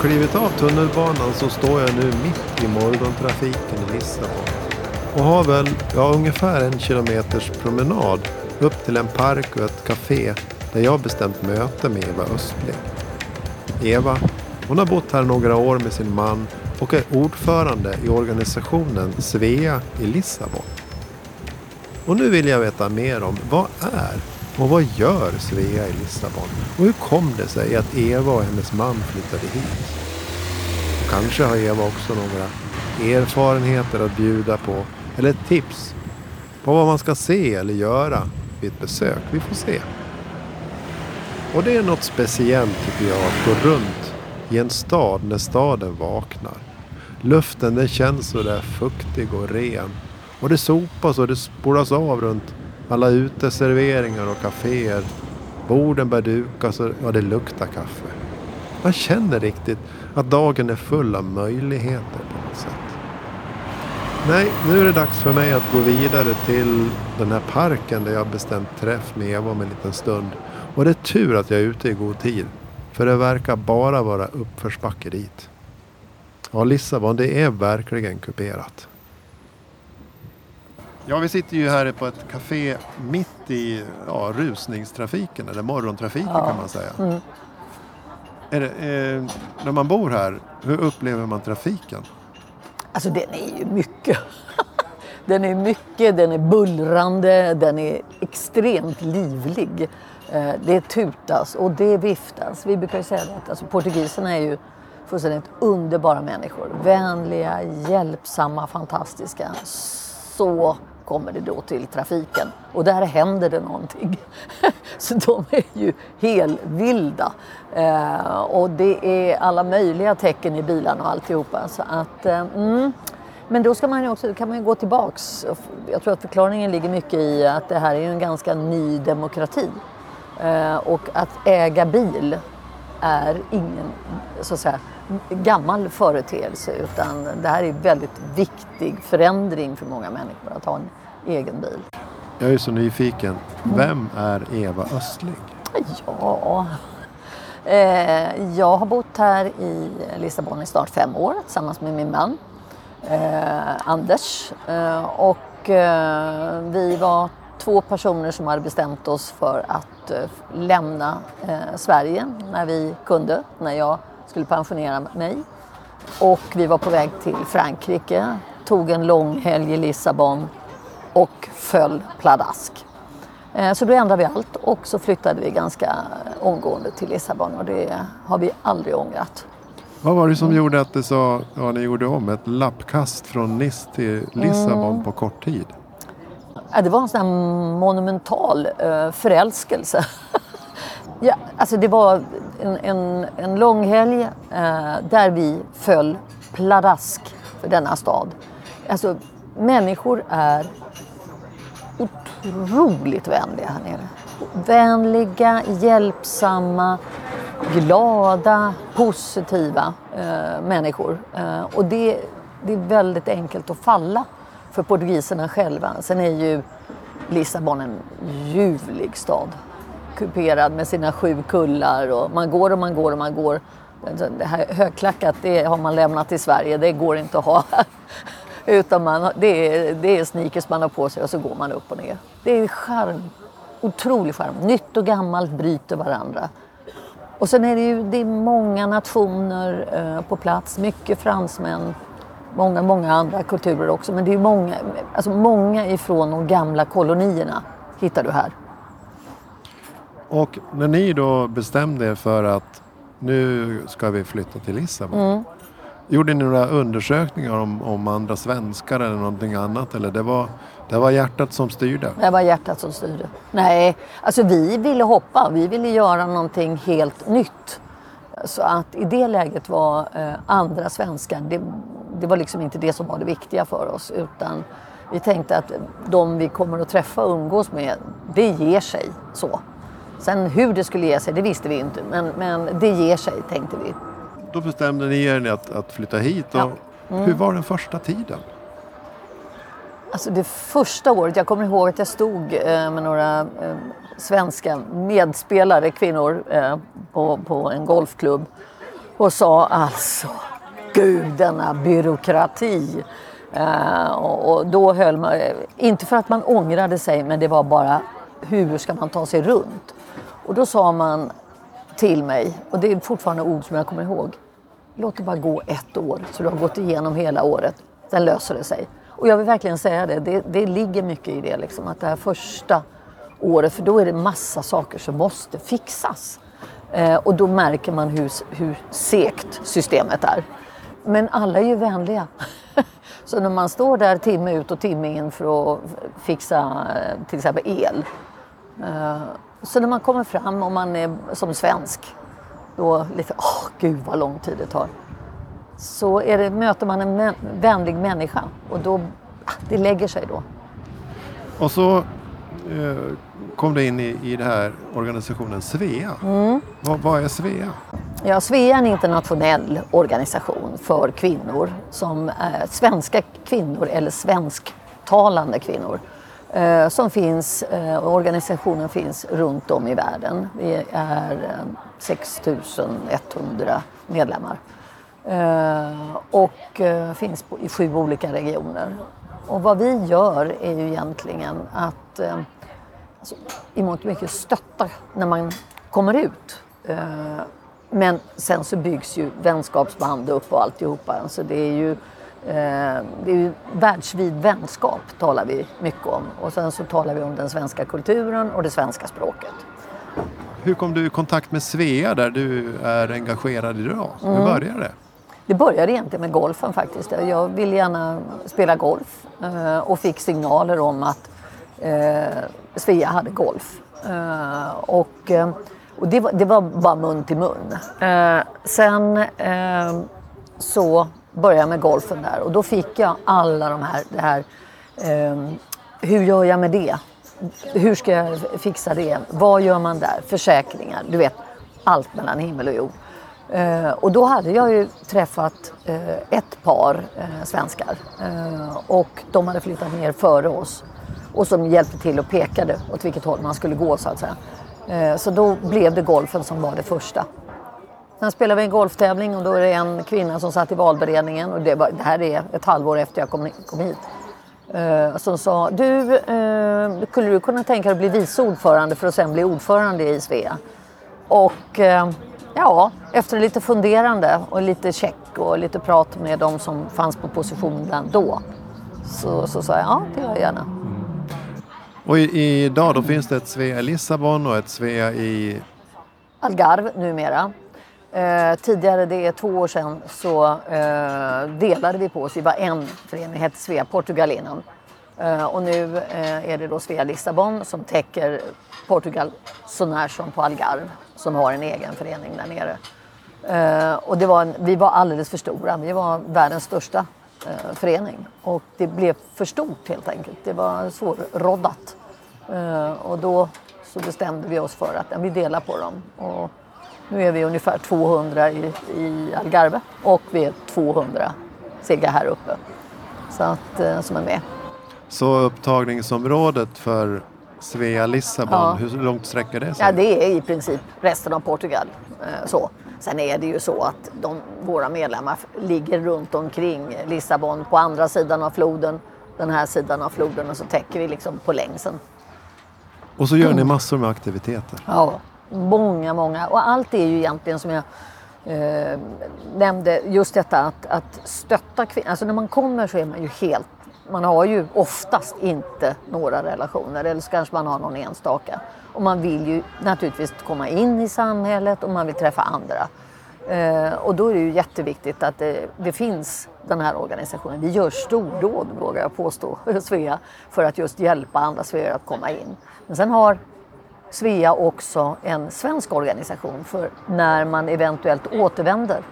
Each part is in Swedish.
Klivit av tunnelbanan så står jag nu mitt i morgontrafiken i Lissabon. Och har väl ja, ungefär en kilometers promenad upp till en park och ett café där jag bestämt möte med Eva Östling. Eva, hon har bott här några år med sin man och är ordförande i organisationen Svea i Lissabon. Och nu vill jag veta mer om vad är och vad gör Svea i Lissabon? Och hur kom det sig att Eva och hennes man flyttade hit? Och kanske har Eva också några erfarenheter att bjuda på eller tips på vad man ska se eller göra vid ett besök. Vi får se. Och det är något speciellt tycker jag att gå runt i en stad när staden vaknar. Luften den känns sådär fuktig och ren. Och det sopas och det spolas av runt alla uteserveringar och kaféer. Borden bär dukas och ja, det luktar kaffe. Man känner riktigt att dagen är full av möjligheter på något sätt. Nej, nu är det dags för mig att gå vidare till den här parken där jag bestämt träff med Eva om en liten stund. Och det är tur att jag är ute i god tid. För det verkar bara vara uppförsbacke dit. Ja, Lissabon det är verkligen kuperat. Ja, vi sitter ju här på ett café mitt i ja, rusningstrafiken, eller morgontrafiken Ja. kan man säga. Mm. Det, eh, när man bor här, hur upplever man trafiken? Alltså den är ju mycket. Den är mycket, den är bullrande, den är extremt livlig. Eh, Det tutas och det viftas. Vi brukar ju säga att alltså, portugiserna är ju fullständigt underbara människor. Vänliga, hjälpsamma, fantastiska. Så kommer det då till trafiken och där händer det någonting. Så de är ju helvilda. Eh, och det är alla möjliga tecken i bilarna och alltihopa. Så att, eh, mm. Men då ska man ju också, kan man ju gå tillbaks. Jag tror att förklaringen ligger mycket i att det här är ju en ganska ny demokrati. Eh, och att äga bil är ingen så att säga, gammal företeelse utan det här är en väldigt viktig förändring för många människor att ha en egen bil. Jag är så nyfiken. Vem är Eva Östling? Ja, eh, jag har bott här i Lissabon i snart fem år tillsammans med min man eh, Anders. Eh, och vi var två personer som hade bestämt oss för att lämna Sverige när vi kunde, när jag skulle pensionera mig. Och vi var på väg till Frankrike, tog en lång helg i Lissabon och föll pladask. Eh, Så då ändrade vi allt och så flyttade vi ganska omgående till Lissabon och det har vi aldrig ångrat. Vad var det som gjorde att det så, ja, ni gjorde om ett lappkast från Nice till Lissabon Mm. på kort tid? Ja, det var en sån här monumental eh, förälskelse. ja, alltså det var en, en, en lång helg eh, där vi föll pladask för denna stad. Alltså, människor är otroligt vänliga här nere. Vänliga, hjälpsamma, glada, positiva eh, människor. Eh, och det, det är väldigt enkelt att falla för portugiserna själva. Sen är ju Lissabon en ljuvlig stad. Kuperad med sina sju kullar och man går och man går och man går. Alltså, det här högklackat det har man lämnat i Sverige, det går inte att ha här. Utan man, det, är, det är sneakers man har på sig och så går man upp och ner. Det är charm, otrolig charm. Nytt och gammalt bryter varandra. Och sen är det ju det är många nationer eh, på plats, mycket fransmän, många, många andra kulturer också. Men det är många, alltså många ifrån de gamla kolonierna hittar du här. Och när ni då bestämde er för att nu ska vi flytta till Lissabon. Mm. Gjorde ni några undersökningar om, om andra svenskar eller någonting annat? Eller det var, det var hjärtat som styrde? Det var hjärtat som styrde. Nej, alltså vi ville hoppa. Vi ville göra någonting helt nytt. Så att i det läget var eh, andra svenskar, det, det var liksom inte det som var det viktiga för oss. Utan vi tänkte att de vi kommer att träffa och umgås med, det ger sig så. Sen hur det skulle ge sig, det visste vi inte. Men, men det ger sig, tänkte vi. Då bestämde ni er att, att flytta hit. Och Ja. Mm. Hur var den första tiden? Alltså det första året, jag kommer ihåg att jag stod eh, med några eh, svenska medspelare, kvinnor, eh, på, på en golfklubb. och sa alltså, gud denna byråkrati. Och, och, då höll man, inte för att man ångrade sig, men det var bara hur ska man ta sig runt? Och då sa man till mig, och det är fortfarande ord som jag kommer ihåg. Låt det bara gå ett år så du har gått igenom hela året. Sen löser det sig. Och jag vill verkligen säga det, det, det ligger mycket i det liksom, att det här första året, för då är det massa saker som måste fixas. Eh, och då märker man hur, hur sekt systemet är. Men alla är ju vänliga. Så när man står där timme ut och timme in för att fixa eh, till exempel el. Eh, så när man kommer fram och man är som svensk, då lite, åh oh, gud vad lång tid det tar. Så är det, möter man en vänlig människa och då, ah, det lägger sig då. Och så eh, kom du in i, i den här organisationen Svea. Mm. Vad, vad är Svea? Ja, Svea är en internationell organisation för kvinnor, som är svenska kvinnor eller svensktalande kvinnor. Eh, som finns, eh, organisationen finns runt om i världen. Vi är eh, 6100 medlemmar. Eh, och eh, finns på, i sju olika regioner. Och vad vi gör är ju egentligen att eh, alltså, i mångt och mycket stötta när man kommer ut. Eh, men sen så byggs ju vänskapsband upp och alltihopa. Så det är ju, det är ju världsvid vänskap talar vi mycket om. Och sen så talar vi om den svenska kulturen och det svenska språket. Hur kom du i kontakt med Svea där du är engagerad idag? Hur mm. började det? Det började egentligen med golfen faktiskt. Jag ville gärna spela golf eh, och fick signaler om att eh, Svea hade golf. Eh, och, eh, det, var, bara mun till mun. Eh, sen eh, så började jag med golfen där och då fick jag alla de här, det här ehm, hur gör jag med det? Hur ska jag fixa det? Vad gör man där? Försäkringar, du vet allt mellan himmel och jord. Eh, och då hade jag ju träffat eh, ett par eh, svenskar eh, och de hade flyttat ner före oss och som hjälpte till och pekade åt vilket håll man skulle gå så att säga. Eh, så då blev det golfen som var det första. Sen spelade vi en golftävling och då är det en kvinna som satt i valberedningen och det, var, det här är ett halvår efter jag kom, kom hit. Eh, som sa, du, eh, skulle du kunna tänka dig att bli vice ordförande för att sen bli ordförande i Svea? Och eh, Ja, efter lite funderande och lite check och lite prat med de som fanns på positionen då så, så sa jag ja, det gör jag gärna. Och i, idag då finns det ett Svea i Lissabon och ett Svea i Algarve numera. Eh, tidigare, det är två år sedan, så eh, delade vi på oss. Vi var en förening, hette Svea Portugal innan. Eh, och nu eh, är det då Svea Lissabon som täcker Portugal så när som på Algarve som har en egen förening där nere. Eh, och det var en, vi var alldeles för stora. Vi var världens största eh, förening. Och det blev för stort helt enkelt. Det var svårroddat. Eh, och då så bestämde vi oss för att vi delar på dem. Och nu är vi ungefär 200 i, i Algarve och vi är 200 cirka här uppe så att, som är med. Så upptagningsområdet för Svea Lissabon, ja. hur långt sträcker det sig? Ja, det är i princip resten av Portugal. Eh, så. Sen är det ju så att de, våra medlemmar ligger runt omkring Lissabon på andra sidan av floden, den här sidan av floden och så täcker vi liksom på längsen. Och så gör ni massor med aktiviteter? Ja, många, många. Och allt är ju egentligen som jag eh, nämnde, just detta att, att stötta kvinnor. Alltså när man kommer så är man ju helt man har ju oftast inte några relationer eller så kanske man har någon enstaka. Och man vill ju naturligtvis komma in i samhället och man vill träffa andra. Eh, och då är det ju jätteviktigt att det, det, finns den här organisationen. Vi gör stordåd, vågar jag påstå, Svea, för att just hjälpa andra Svea att komma in. Men sen har Svea också en svensk organisation för när man eventuellt återvänder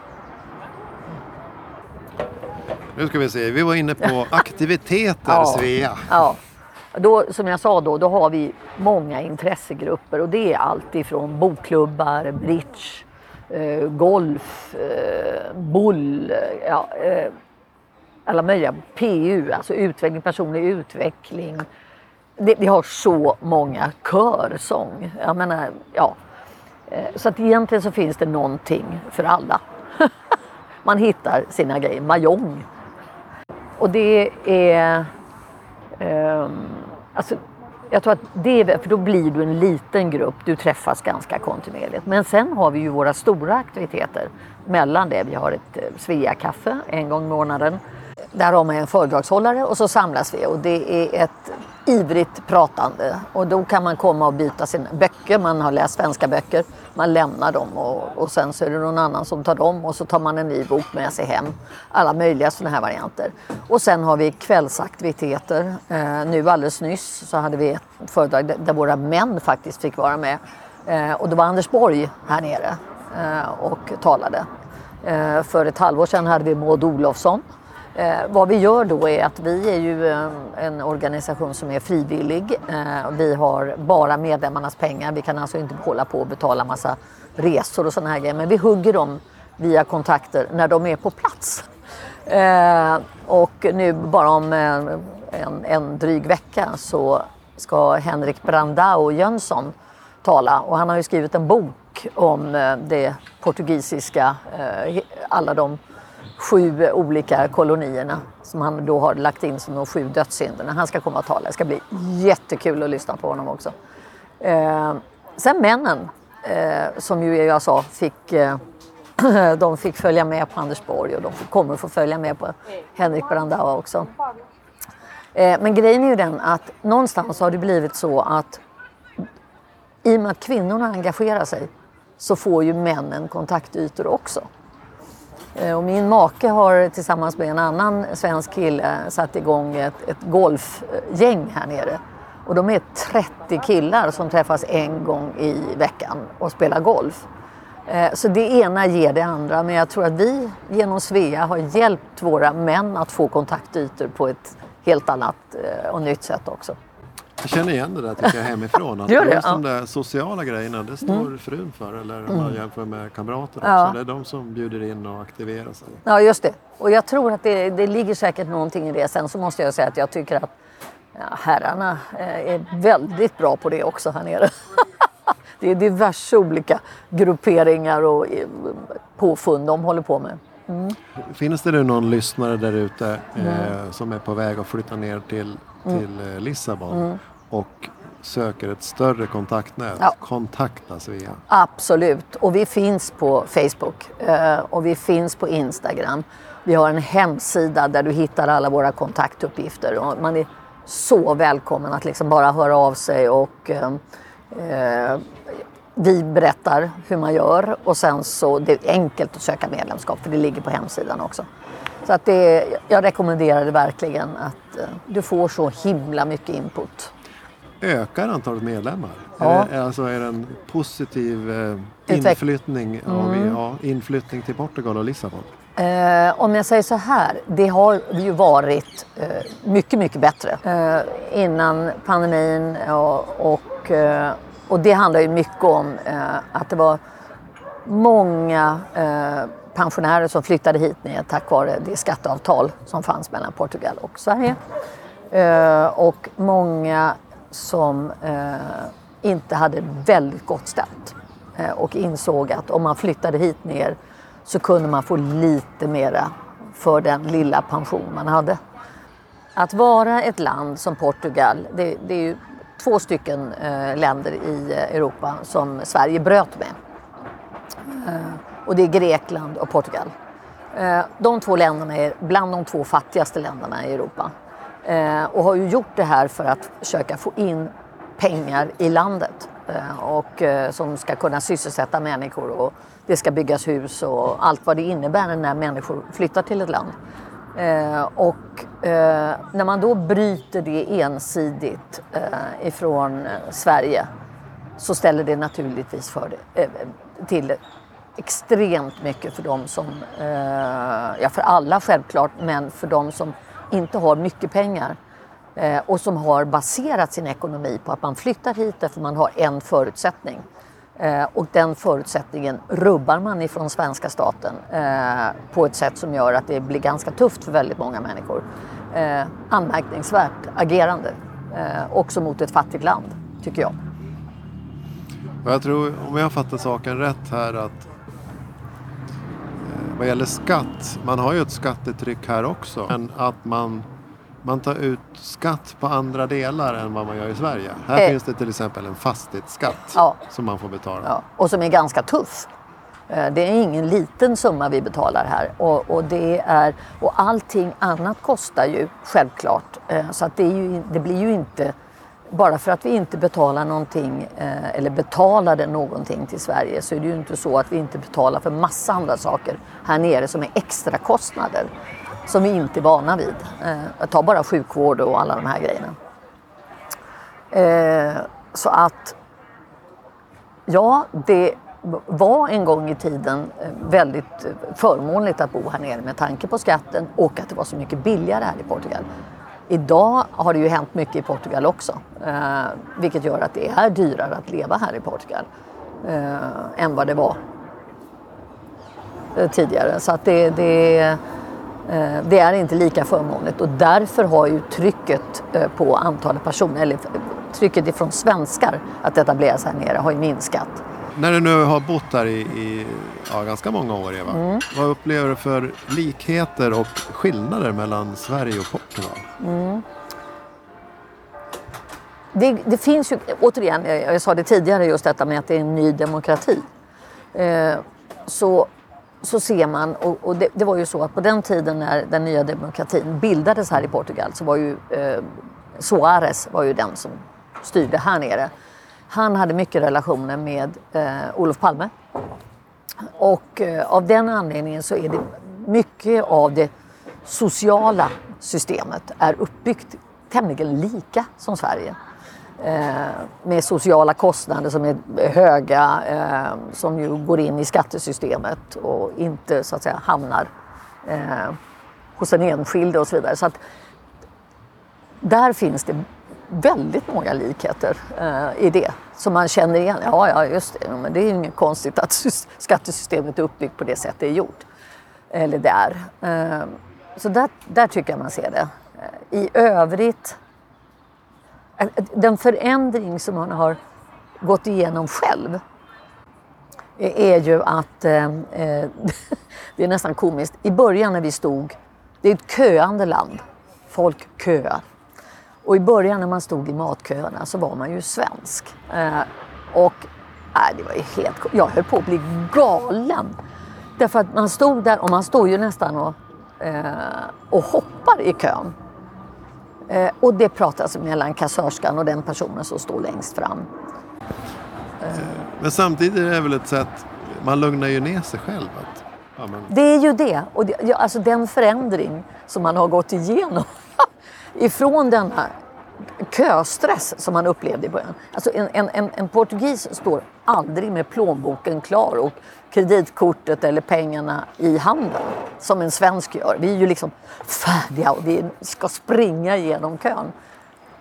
nu ska vi se, vi var inne på aktiviteter ja, Svea. Ja. Då, som jag sa då, då har vi många intressegrupper och det är allt ifrån bokklubbar, bridge, eh, golf, eh, boll, ja, eh, alla möjliga PU, alltså utveckling, personlig utveckling. Det, vi har så många körsång. Jag menar, ja. Eh, så att egentligen så finns det någonting för alla. man hittar sina grejer. Mahjong. Och det är... Um, alltså, jag tror att det är, för då blir du en liten grupp, du träffas ganska kontinuerligt. Men sen har vi ju våra stora aktiviteter mellan det. Vi har ett eh, Svea-kaffe en gång i månaden. Där har man en föredragshållare och så samlas vi och det är ett ivrigt pratande. Och då kan man komma och byta sina böcker, man har läst svenska böcker, man lämnar dem och, och sen så är det någon annan som tar dem och så tar man en ny bok med sig hem. Alla möjliga sådana här varianter. Och sen har vi kvällsaktiviteter. Eh, nu alldeles nyss så hade vi ett föredrag där våra män faktiskt fick vara med. Eh, och då var Anders Borg här nere eh, och talade. Eh, för ett halvår sedan hade vi Maud Olofsson Eh, vad vi gör då är att vi är ju en, en organisation som är frivillig. Eh, vi har bara medlemmarnas pengar. Vi kan alltså inte hålla på och betala massa resor och sådana här grejer. Men vi hugger dem via kontakter när de är på plats. Eh, och nu bara om en, en, en dryg vecka så ska Henrik Brandao Jönsson tala och han har ju skrivit en bok om eh, det portugisiska, eh, alla de sju olika kolonierna som han då har lagt in som de sju dödssynderna. Han ska komma och tala. Det ska bli jättekul att lyssna på honom också. Eh, sen männen, eh, som ju jag sa fick eh, de fick följa med på Anders Borg och de kommer att få följa med på Henrik Brandao också. Eh, men grejen är ju den att någonstans har det blivit så att i och med att kvinnorna engagerar sig så får ju männen kontaktytor också. Eh, och min make har tillsammans med en annan svensk kille satt igång ett, ett golfgäng här nere. Och de är 30 killar som träffas en gång i veckan och spelar golf. Eh, så det ena ger det andra, men jag tror att vi genom Svea har hjälpt våra män att få kontaktytor på ett helt annat eh, och nytt sätt också. Jag känner igen det där tycker jag hemifrån. Att Gör det? just Ja. de där sociala grejerna, det står Mm. frun för. Eller om man jämför med kamrater också. Ja. Det är de som bjuder in och aktiverar sig. Ja, just det. Och jag tror att det, det ligger säkert någonting i det. Sen så måste jag säga att jag tycker att ja, herrarna eh, är väldigt bra på det också här nere. det är diverse olika grupperingar och eh, påfund de håller på med. Finns det någon lyssnare där ute Mm. eh, som är på väg att flytta ner till, till eh, Lissabon och söker ett större kontaktnät? Ja. Kontakta Svea. Absolut. Och vi finns på Facebook eh, och vi finns på Instagram. Vi har en hemsida där du hittar alla våra kontaktuppgifter. Och man är så välkommen att liksom bara höra av sig och eh, eh, vi berättar hur man gör och sen så det är enkelt att söka medlemskap för det ligger på hemsidan också. Så att det, jag rekommenderar det verkligen att eh, du får så himla mycket input. Ökar antalet medlemmar? Ja. Är, det, alltså är det en positiv eh, inflyttning, av, Mm. ja, inflyttning till Portugal och Lissabon? Eh, om jag säger så här, det har ju varit eh, mycket, mycket bättre eh, innan pandemin och, och, eh, och det handlar ju mycket om eh, att det var många eh, pensionärer som flyttade hit ner tack vare det skatteavtal som fanns mellan Portugal och Sverige. Och många som eh, inte hade väldigt gott ställt eh, och insåg att om man flyttade hit ner så kunde man få lite mera för den lilla pension man hade. Att vara ett land som Portugal, det, det är ju två stycken eh, länder i eh, Europa som Sverige bröt med. Eh, och det är Grekland och Portugal. Eh, de två länderna är bland de två fattigaste länderna i Europa. Eh, och har ju gjort det här för att försöka få in pengar i landet. Eh, och eh, som ska kunna sysselsätta människor och det ska byggas hus och allt vad det innebär när människor flyttar till ett land. Eh, och eh, när man då bryter det ensidigt eh, ifrån eh, Sverige så ställer det naturligtvis för det, eh, till extremt mycket för dem som, eh, ja för alla självklart, men för dem som inte har mycket pengar eh, och som har baserat sin ekonomi på att man flyttar hit därför man har en förutsättning. Eh, och den förutsättningen rubbar man ifrån svenska staten eh, på ett sätt som gör att det blir ganska tufft för väldigt många människor. Eh, anmärkningsvärt agerande, eh, också mot ett fattigt land, tycker jag. Jag tror, om jag fattar saken rätt här, att vad gäller skatt, man har ju ett skattetryck här också. Men att man, man tar ut skatt på andra delar än vad man gör i Sverige. Här Eh. finns det till exempel en fastighetsskatt Ja. som man får betala. Ja, och som är ganska tuff. Eh, Det är ingen liten summa vi betalar här och, och, det är, och allting annat kostar ju självklart. Eh, Så att det, ju, det blir ju inte, bara för att vi inte betalar någonting eh, eller betalade någonting till Sverige så är det ju inte så att vi inte betalar för massa andra saker här nere som är extra kostnader som vi inte är vana vid. Eh, Ta bara sjukvård och alla de här grejerna. Eh, så att Ja, det var en gång i tiden väldigt förmånligt att bo här nere med tanke på skatten och att det var så mycket billigare här i Portugal. Idag har det ju hänt mycket i Portugal också, eh, vilket gör att det är dyrare att leva här i Portugal eh, än vad det var eh, tidigare. Så att det, det, eh, det är inte lika förmånligt och därför har ju trycket eh, på antalet personer, eller trycket ifrån svenskar att etablera sig här nere har ju minskat. När du nu har bott här i, i ja, ganska många år Eva, Mm. vad upplever du för likheter och skillnader mellan Sverige och Portugal? Det, det finns ju, återigen, jag, jag sa det tidigare just detta med att det är en ny demokrati. Eh, så, så ser man, och, och det, det var ju så att på den tiden när den nya demokratin bildades här i Portugal så var ju eh, Soares var ju den som styrde här nere. Han hade mycket relationer med eh, Olof Palme. Och eh, av den anledningen så är det mycket av det sociala systemet är uppbyggt tämligen lika som Sverige. Eh, med sociala kostnader som är höga, eh, som ju går in i skattesystemet och inte så att säga hamnar eh, hos den enskilde och så vidare. Så att där finns det väldigt många likheter eh, i det som man känner igen. Ja, ja, just det. Men det är inget konstigt att skattesystemet är uppbyggt på det sätt det är gjort. Eller det är. Eh, så där, där tycker jag man ser det. Eh, I övrigt, eh, den förändring som man har gått igenom själv är ju att, eh, eh det är nästan komiskt, i början när vi stod, det är ett köande land, folk köar. Och i början när man stod i matköerna så var man ju svensk. Eh, och nej, det var ju helt Jag höll på att bli galen. Därför att man stod där och man står ju nästan och, eh, och hoppar i kön. Eh, och det pratas mellan kassörskan och den personen som står längst fram. Men samtidigt är det väl ett sätt, man lugnar ju ner sig själv. Att, ja, men, Det är ju det. Och det, alltså den förändring som man har gått igenom ifrån denna köstress som man upplevde i början. Alltså en, en, en, en portugis står aldrig med plånboken klar och kreditkortet eller pengarna i handen som en svensk gör. Vi är ju liksom färdiga och vi ska springa igenom kön.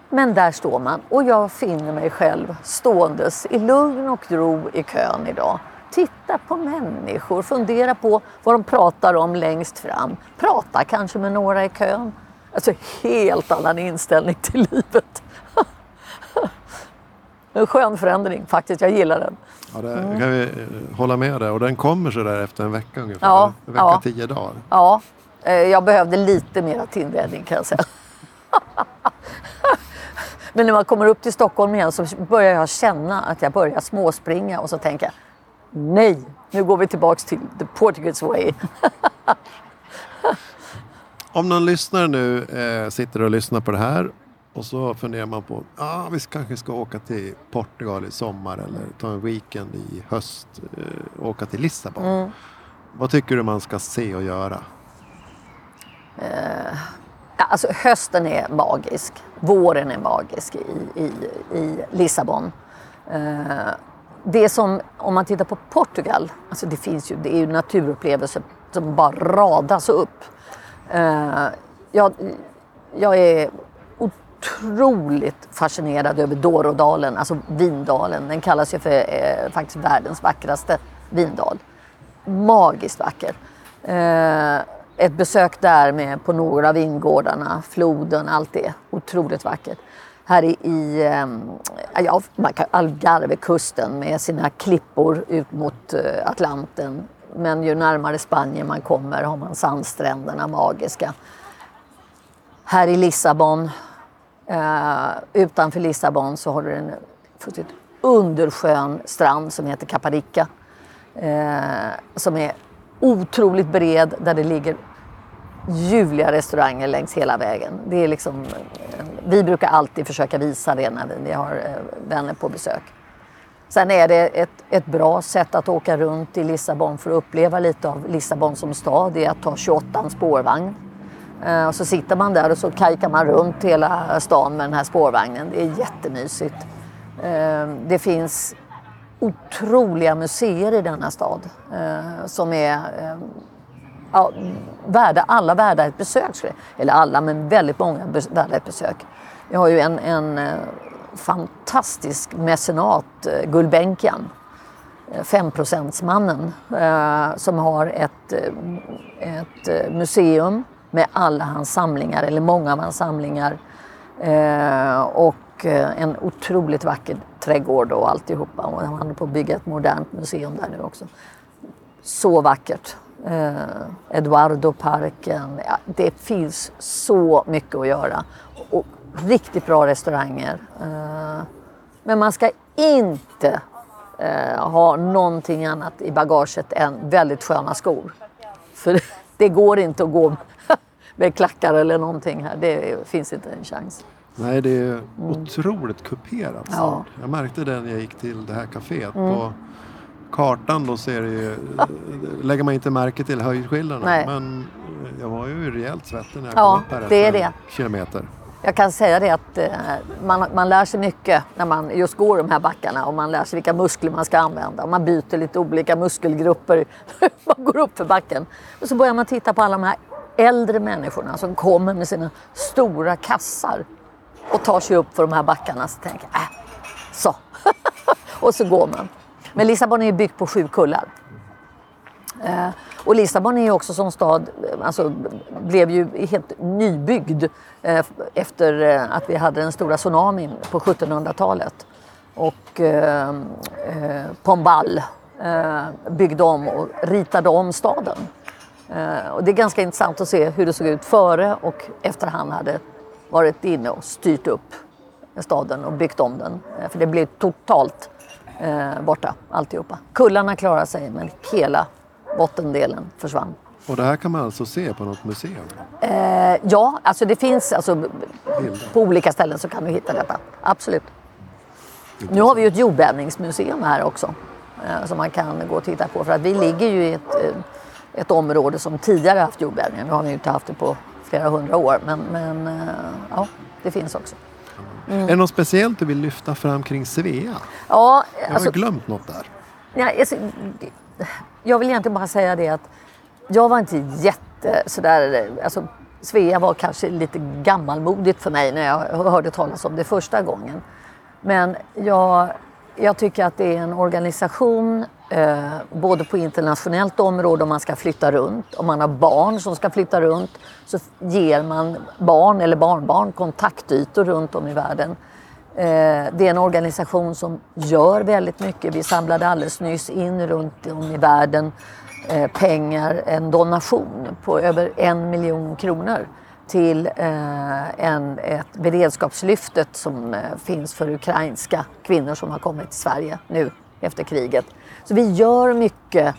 Men där står man och jag finner mig själv ståendes i lugn och ro i kön idag. Titta på människor, fundera på vad de pratar om längst fram. Prata kanske med några i kön. Alltså helt annan inställning till livet. En skön förändring faktiskt, jag gillar den. ja, det kan vi eh, hålla med dig. Och den kommer så där efter en vecka ungefär. Ja, en vecka, ja. tio dagar. Ja, eh, jag behövde lite mer tillvänjning kan jag säga. Men när man kommer upp till Stockholm igen så börjar jag känna att jag börjar småspringa och så tänker jag nej, nu går vi tillbaks till the Portuguese way. Om någon lyssnare nu eh, sitter och lyssnar på det här och så funderar man på att ah, vi kanske ska åka till Portugal i sommar eller ta en weekend i höst eh, och åka till Lissabon. Mm. Vad tycker du man ska se och göra? Ja, Alltså hösten är magisk, våren är magisk i, i, i Lissabon. Eh, det som, om man tittar på Portugal, alltså det finns ju, det är ju naturupplevelser som bara radas upp. Eh, jag, jag är otroligt fascinerad över Dorodalen, alltså Vindalen. Den kallas ju för eh, faktiskt världens vackraste vindal. Magiskt vacker. Eh, ett besök där med på några av vingårdarna, floden, allt det. Otroligt vackert. Här i, i eh, ja, Algarvekusten med sina klippor ut mot eh, Atlanten men ju närmare Spanien man kommer har man sandstränderna magiska. Här i Lissabon, eh, utanför Lissabon så har du en fullständigt underskön strand som heter Caparica. Eh, som är otroligt bred där det ligger ljuvliga restauranger längs hela vägen. Det är liksom, eh, vi brukar alltid försöka visa det när vi har eh, vänner på besök. Sen är det ett, ett bra sätt att åka runt i Lissabon för att uppleva lite av Lissabon som stad. Det är att ta 28 spårvagn. Eh, och så sitter man där och så kajkar man runt hela stan med den här spårvagnen. Det är jättemysigt. Eh, det finns otroliga museer i denna stad eh, som är ja, värda, alla värda ett besök. Eller alla, men väldigt många värda ett besök. Vi har ju en, en fantastisk mecenat, eh, Gulbenkian, eh, 5%-mannen, eh, som har ett, ett museum med alla hans samlingar, eller många av hans samlingar. Och en otroligt vacker trädgård och alltihopa. Och han håller på att bygga ett modernt museum där nu också. Så vackert. Eduardo-parken. Ja, det finns så mycket att göra. Och riktigt bra restauranger. Eh, men man ska inte eh, ha någonting annat i bagaget än väldigt sköna skor. För det går inte att gå med klackar eller någonting här. Det finns inte en chans. Nej, det är mm. otroligt kuperat. Ja. Jag märkte det när jag gick till det här kaféet. Mm. På kartan då ser det ju, lägger man inte märke till höjdskillnaderna. Men jag var ju rejält svettig när jag ja, kom upp här det är det. kilometer. Jag kan säga det att eh, man, man lär sig mycket när man just går de här backarna och man lär sig vilka muskler man ska använda. Och man byter lite olika muskelgrupper när man går upp för backen. Och så börjar man titta på alla de här äldre människorna som kommer med sina stora kassar och tar sig upp för de här backarna. Så tänker jag, äh, så. och så går man. Men Lissabon är ju byggt på sju kullar. Eh, och Lissabon är ju också som stad, alltså blev ju helt nybyggd eh, efter eh, att vi hade den stora tsunamin på 1700-talet. Och eh, eh, Pombal eh, byggde om och ritade om staden. Eh, och det är ganska intressant att se hur det såg ut före och efter han hade varit inne och styrt upp staden och byggt om den. Eh, för det blev totalt eh, borta alltihopa. Kullarna klarade sig men hela bottendelen försvann. Och det här kan man alltså se på något museum? Eh, ja, alltså det finns alltså, på olika ställen så kan du hitta detta. Absolut. Nu har vi ju ett jordbävningsmuseum här också eh, som man kan gå och titta på för att vi ligger ju i ett, eh, ett område som tidigare haft jordbävningar. Nu har vi ju inte haft det på flera hundra år men, men eh, ja, det finns också. Mm. Är det något speciellt du vill lyfta fram kring Svea? Ja, Jag har alltså, glömt något där. Ja, alltså, jag vill egentligen bara säga det att jag var inte jätte sådär, alltså Svea var kanske lite gammalmodigt för mig när jag hörde talas om det första gången. Men jag, jag tycker att det är en organisation eh, både på internationellt område om man ska flytta runt. Om man har barn som ska flytta runt så ger man barn eller barnbarn kontaktytor runt om i världen. Eh, det är en organisation som gör väldigt mycket. Vi samlade alldeles nyss in runt om i världen eh, pengar, en donation på över en miljon kronor till eh, en, ett beredskapslyftet som eh, finns för ukrainska kvinnor som har kommit till Sverige nu efter kriget. Så vi gör mycket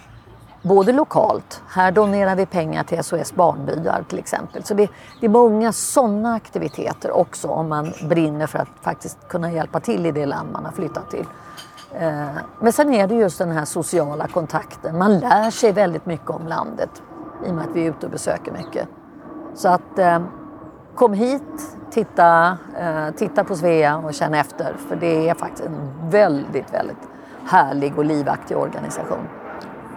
både lokalt, här donerar vi pengar till SOS Barnbyar till exempel. Så det, det är många sådana aktiviteter också om man brinner för att faktiskt kunna hjälpa till i det land man har flyttat till. Eh, men sen är det just den här sociala kontakten. Man lär sig väldigt mycket om landet i och med att vi är ute och besöker mycket. Så att eh, kom hit, titta, eh, titta på Svea och känn efter. För det är faktiskt en väldigt, väldigt härlig och livaktig organisation.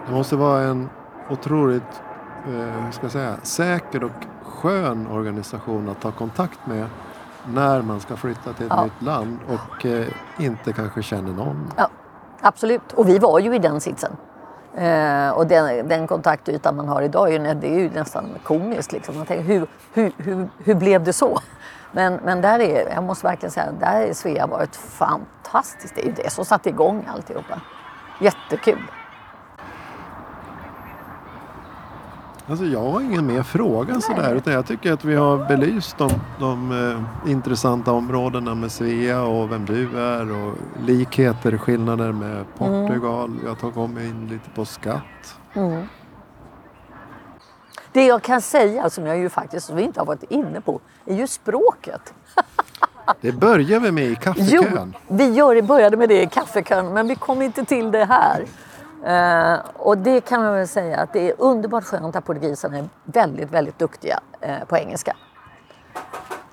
Det måste vara en otroligt eh, ska jag säga, säker och skön organisation att ta kontakt med när man ska flytta till ett ja. nytt land och eh, inte kanske känner någon. Ja, absolut, och vi var ju i den sitsen. Eh, och den, den kontaktytan man har idag är, det är ju nästan komiskt. Liksom. Man tänker, hur, hur, hur, hur blev det så? Men, men där är, jag måste verkligen säga, där är Svea varit fantastiskt. Det är ju det som satte igång alltihopa. Jättekul. Alltså jag har ingen mer fråga sådär. Utan jag tycker att vi har belyst de, de eh, intressanta områdena med Svea och vem du är och likheter, skillnader med Portugal. Mm. Vi har tagit om in lite på skatt. Det jag kan säga, som jag ju faktiskt vi inte har varit inne på, är ju språket. Det börjar vi med i Jo, kaffekön. vi gör, började med det i kaffekön, men vi kom inte till det här. Eh, och det kan man väl säga att det är underbart skönt att portugiserna är väldigt, väldigt duktiga eh, på engelska.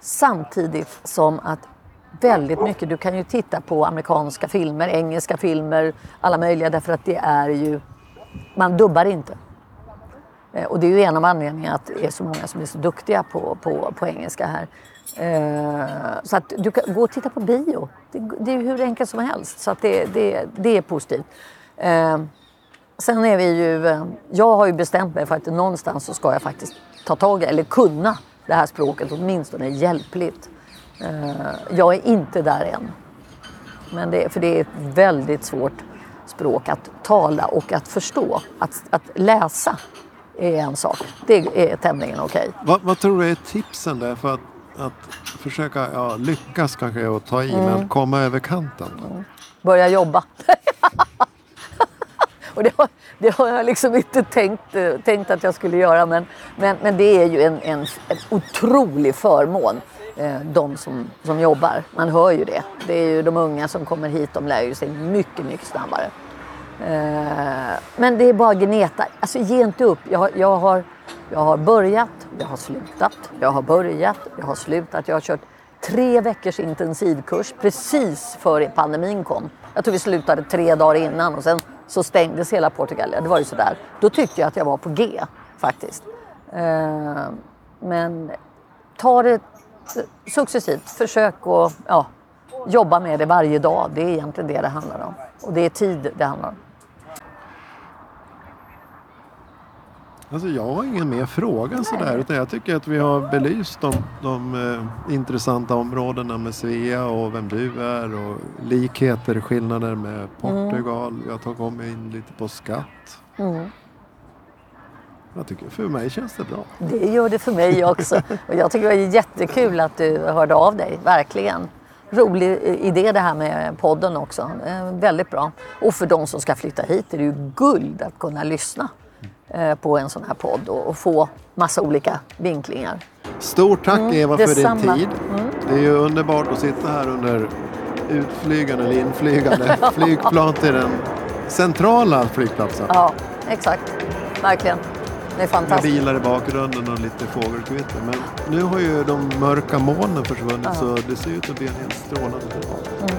Samtidigt som att väldigt mycket, du kan ju titta på amerikanska filmer, engelska filmer, alla möjliga därför att det är ju, man dubbar inte. Eh, Och det är ju en av anledningarna att det är så många som är så duktiga på, på, på engelska här. Eh, så att du kan gå och titta på bio. Det, det är ju hur enkelt som helst. Så att det, det, det är positivt. Eh, sen är vi ju... eh, Jag har ju bestämt mig för att någonstans så ska jag faktiskt ta tag i, eller kunna det här språket åtminstone hjälpligt. Eh, jag är inte där än. Men det, för det är ett väldigt svårt språk att tala och att förstå. Att, att läsa är en sak. Det är tämligen okej. Vad, vad tror du är tipsen där för att, att försöka ja, lyckas kanske och ta i Mm. men komma över kanten? Börja jobba. och det har, det har jag liksom inte tänkt, eh, tänkt att jag skulle göra men, men, men det är ju en, en, en otrolig förmån. eh, De som, som jobbar. Man hör ju det. Det är ju de unga som kommer hit, de lär ju sig mycket, mycket snabbare. Eh, Men det är bara gneta. Alltså ge inte upp. Jag, jag, har, jag har börjat, jag har slutat, jag har börjat, jag har slutat. Jag har kört tre veckors intensivkurs precis före pandemin kom. Jag tror vi slutade tre dagar innan och sen så stängdes hela Portugal. Det var ju sådär. Då tyckte jag att jag var på G faktiskt. Eh, men ta det successivt. Försök att ja, jobba med det varje dag. Det är egentligen det det handlar om. Och det är tid det handlar om. Alltså jag har ingen mer fråga sådär. Utan jag tycker att vi har belyst de, de eh, intressanta områdena med Svea och vem du är och likheter, skillnader med Portugal. Vi har tagit om in lite på skatt. Jag tycker för mig känns det bra. Det gör det för mig också. Och jag tycker det var jättekul att du hörde av dig, verkligen. Rolig idé det här med podden också. Eh, Väldigt bra. Och för de som ska flytta hit är det ju guld att kunna lyssna eh, på en sån här podd och få massa olika vinklingar. Stort tack Eva för din detsamma. Mm. tid. Det är ju underbart att sitta här under utflygande eller inflygande flygplan till den centrala flygplatsen. Ja, exakt. Verkligen. Det är Med fantastiskt. bilar i bakgrunden och lite fågelkvitter. Men nu har ju de mörka molnen försvunnit så det ser ut att bli en helt strålande dag.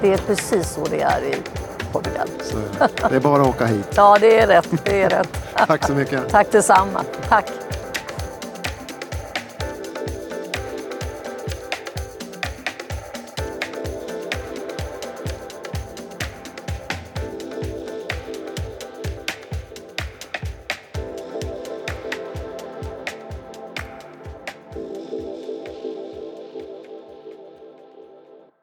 Det är precis så det är i Portugal. Så det är bara att åka hit. Ja, det är rätt. Det är rätt. Tack så mycket. Tack detsamma. Tack.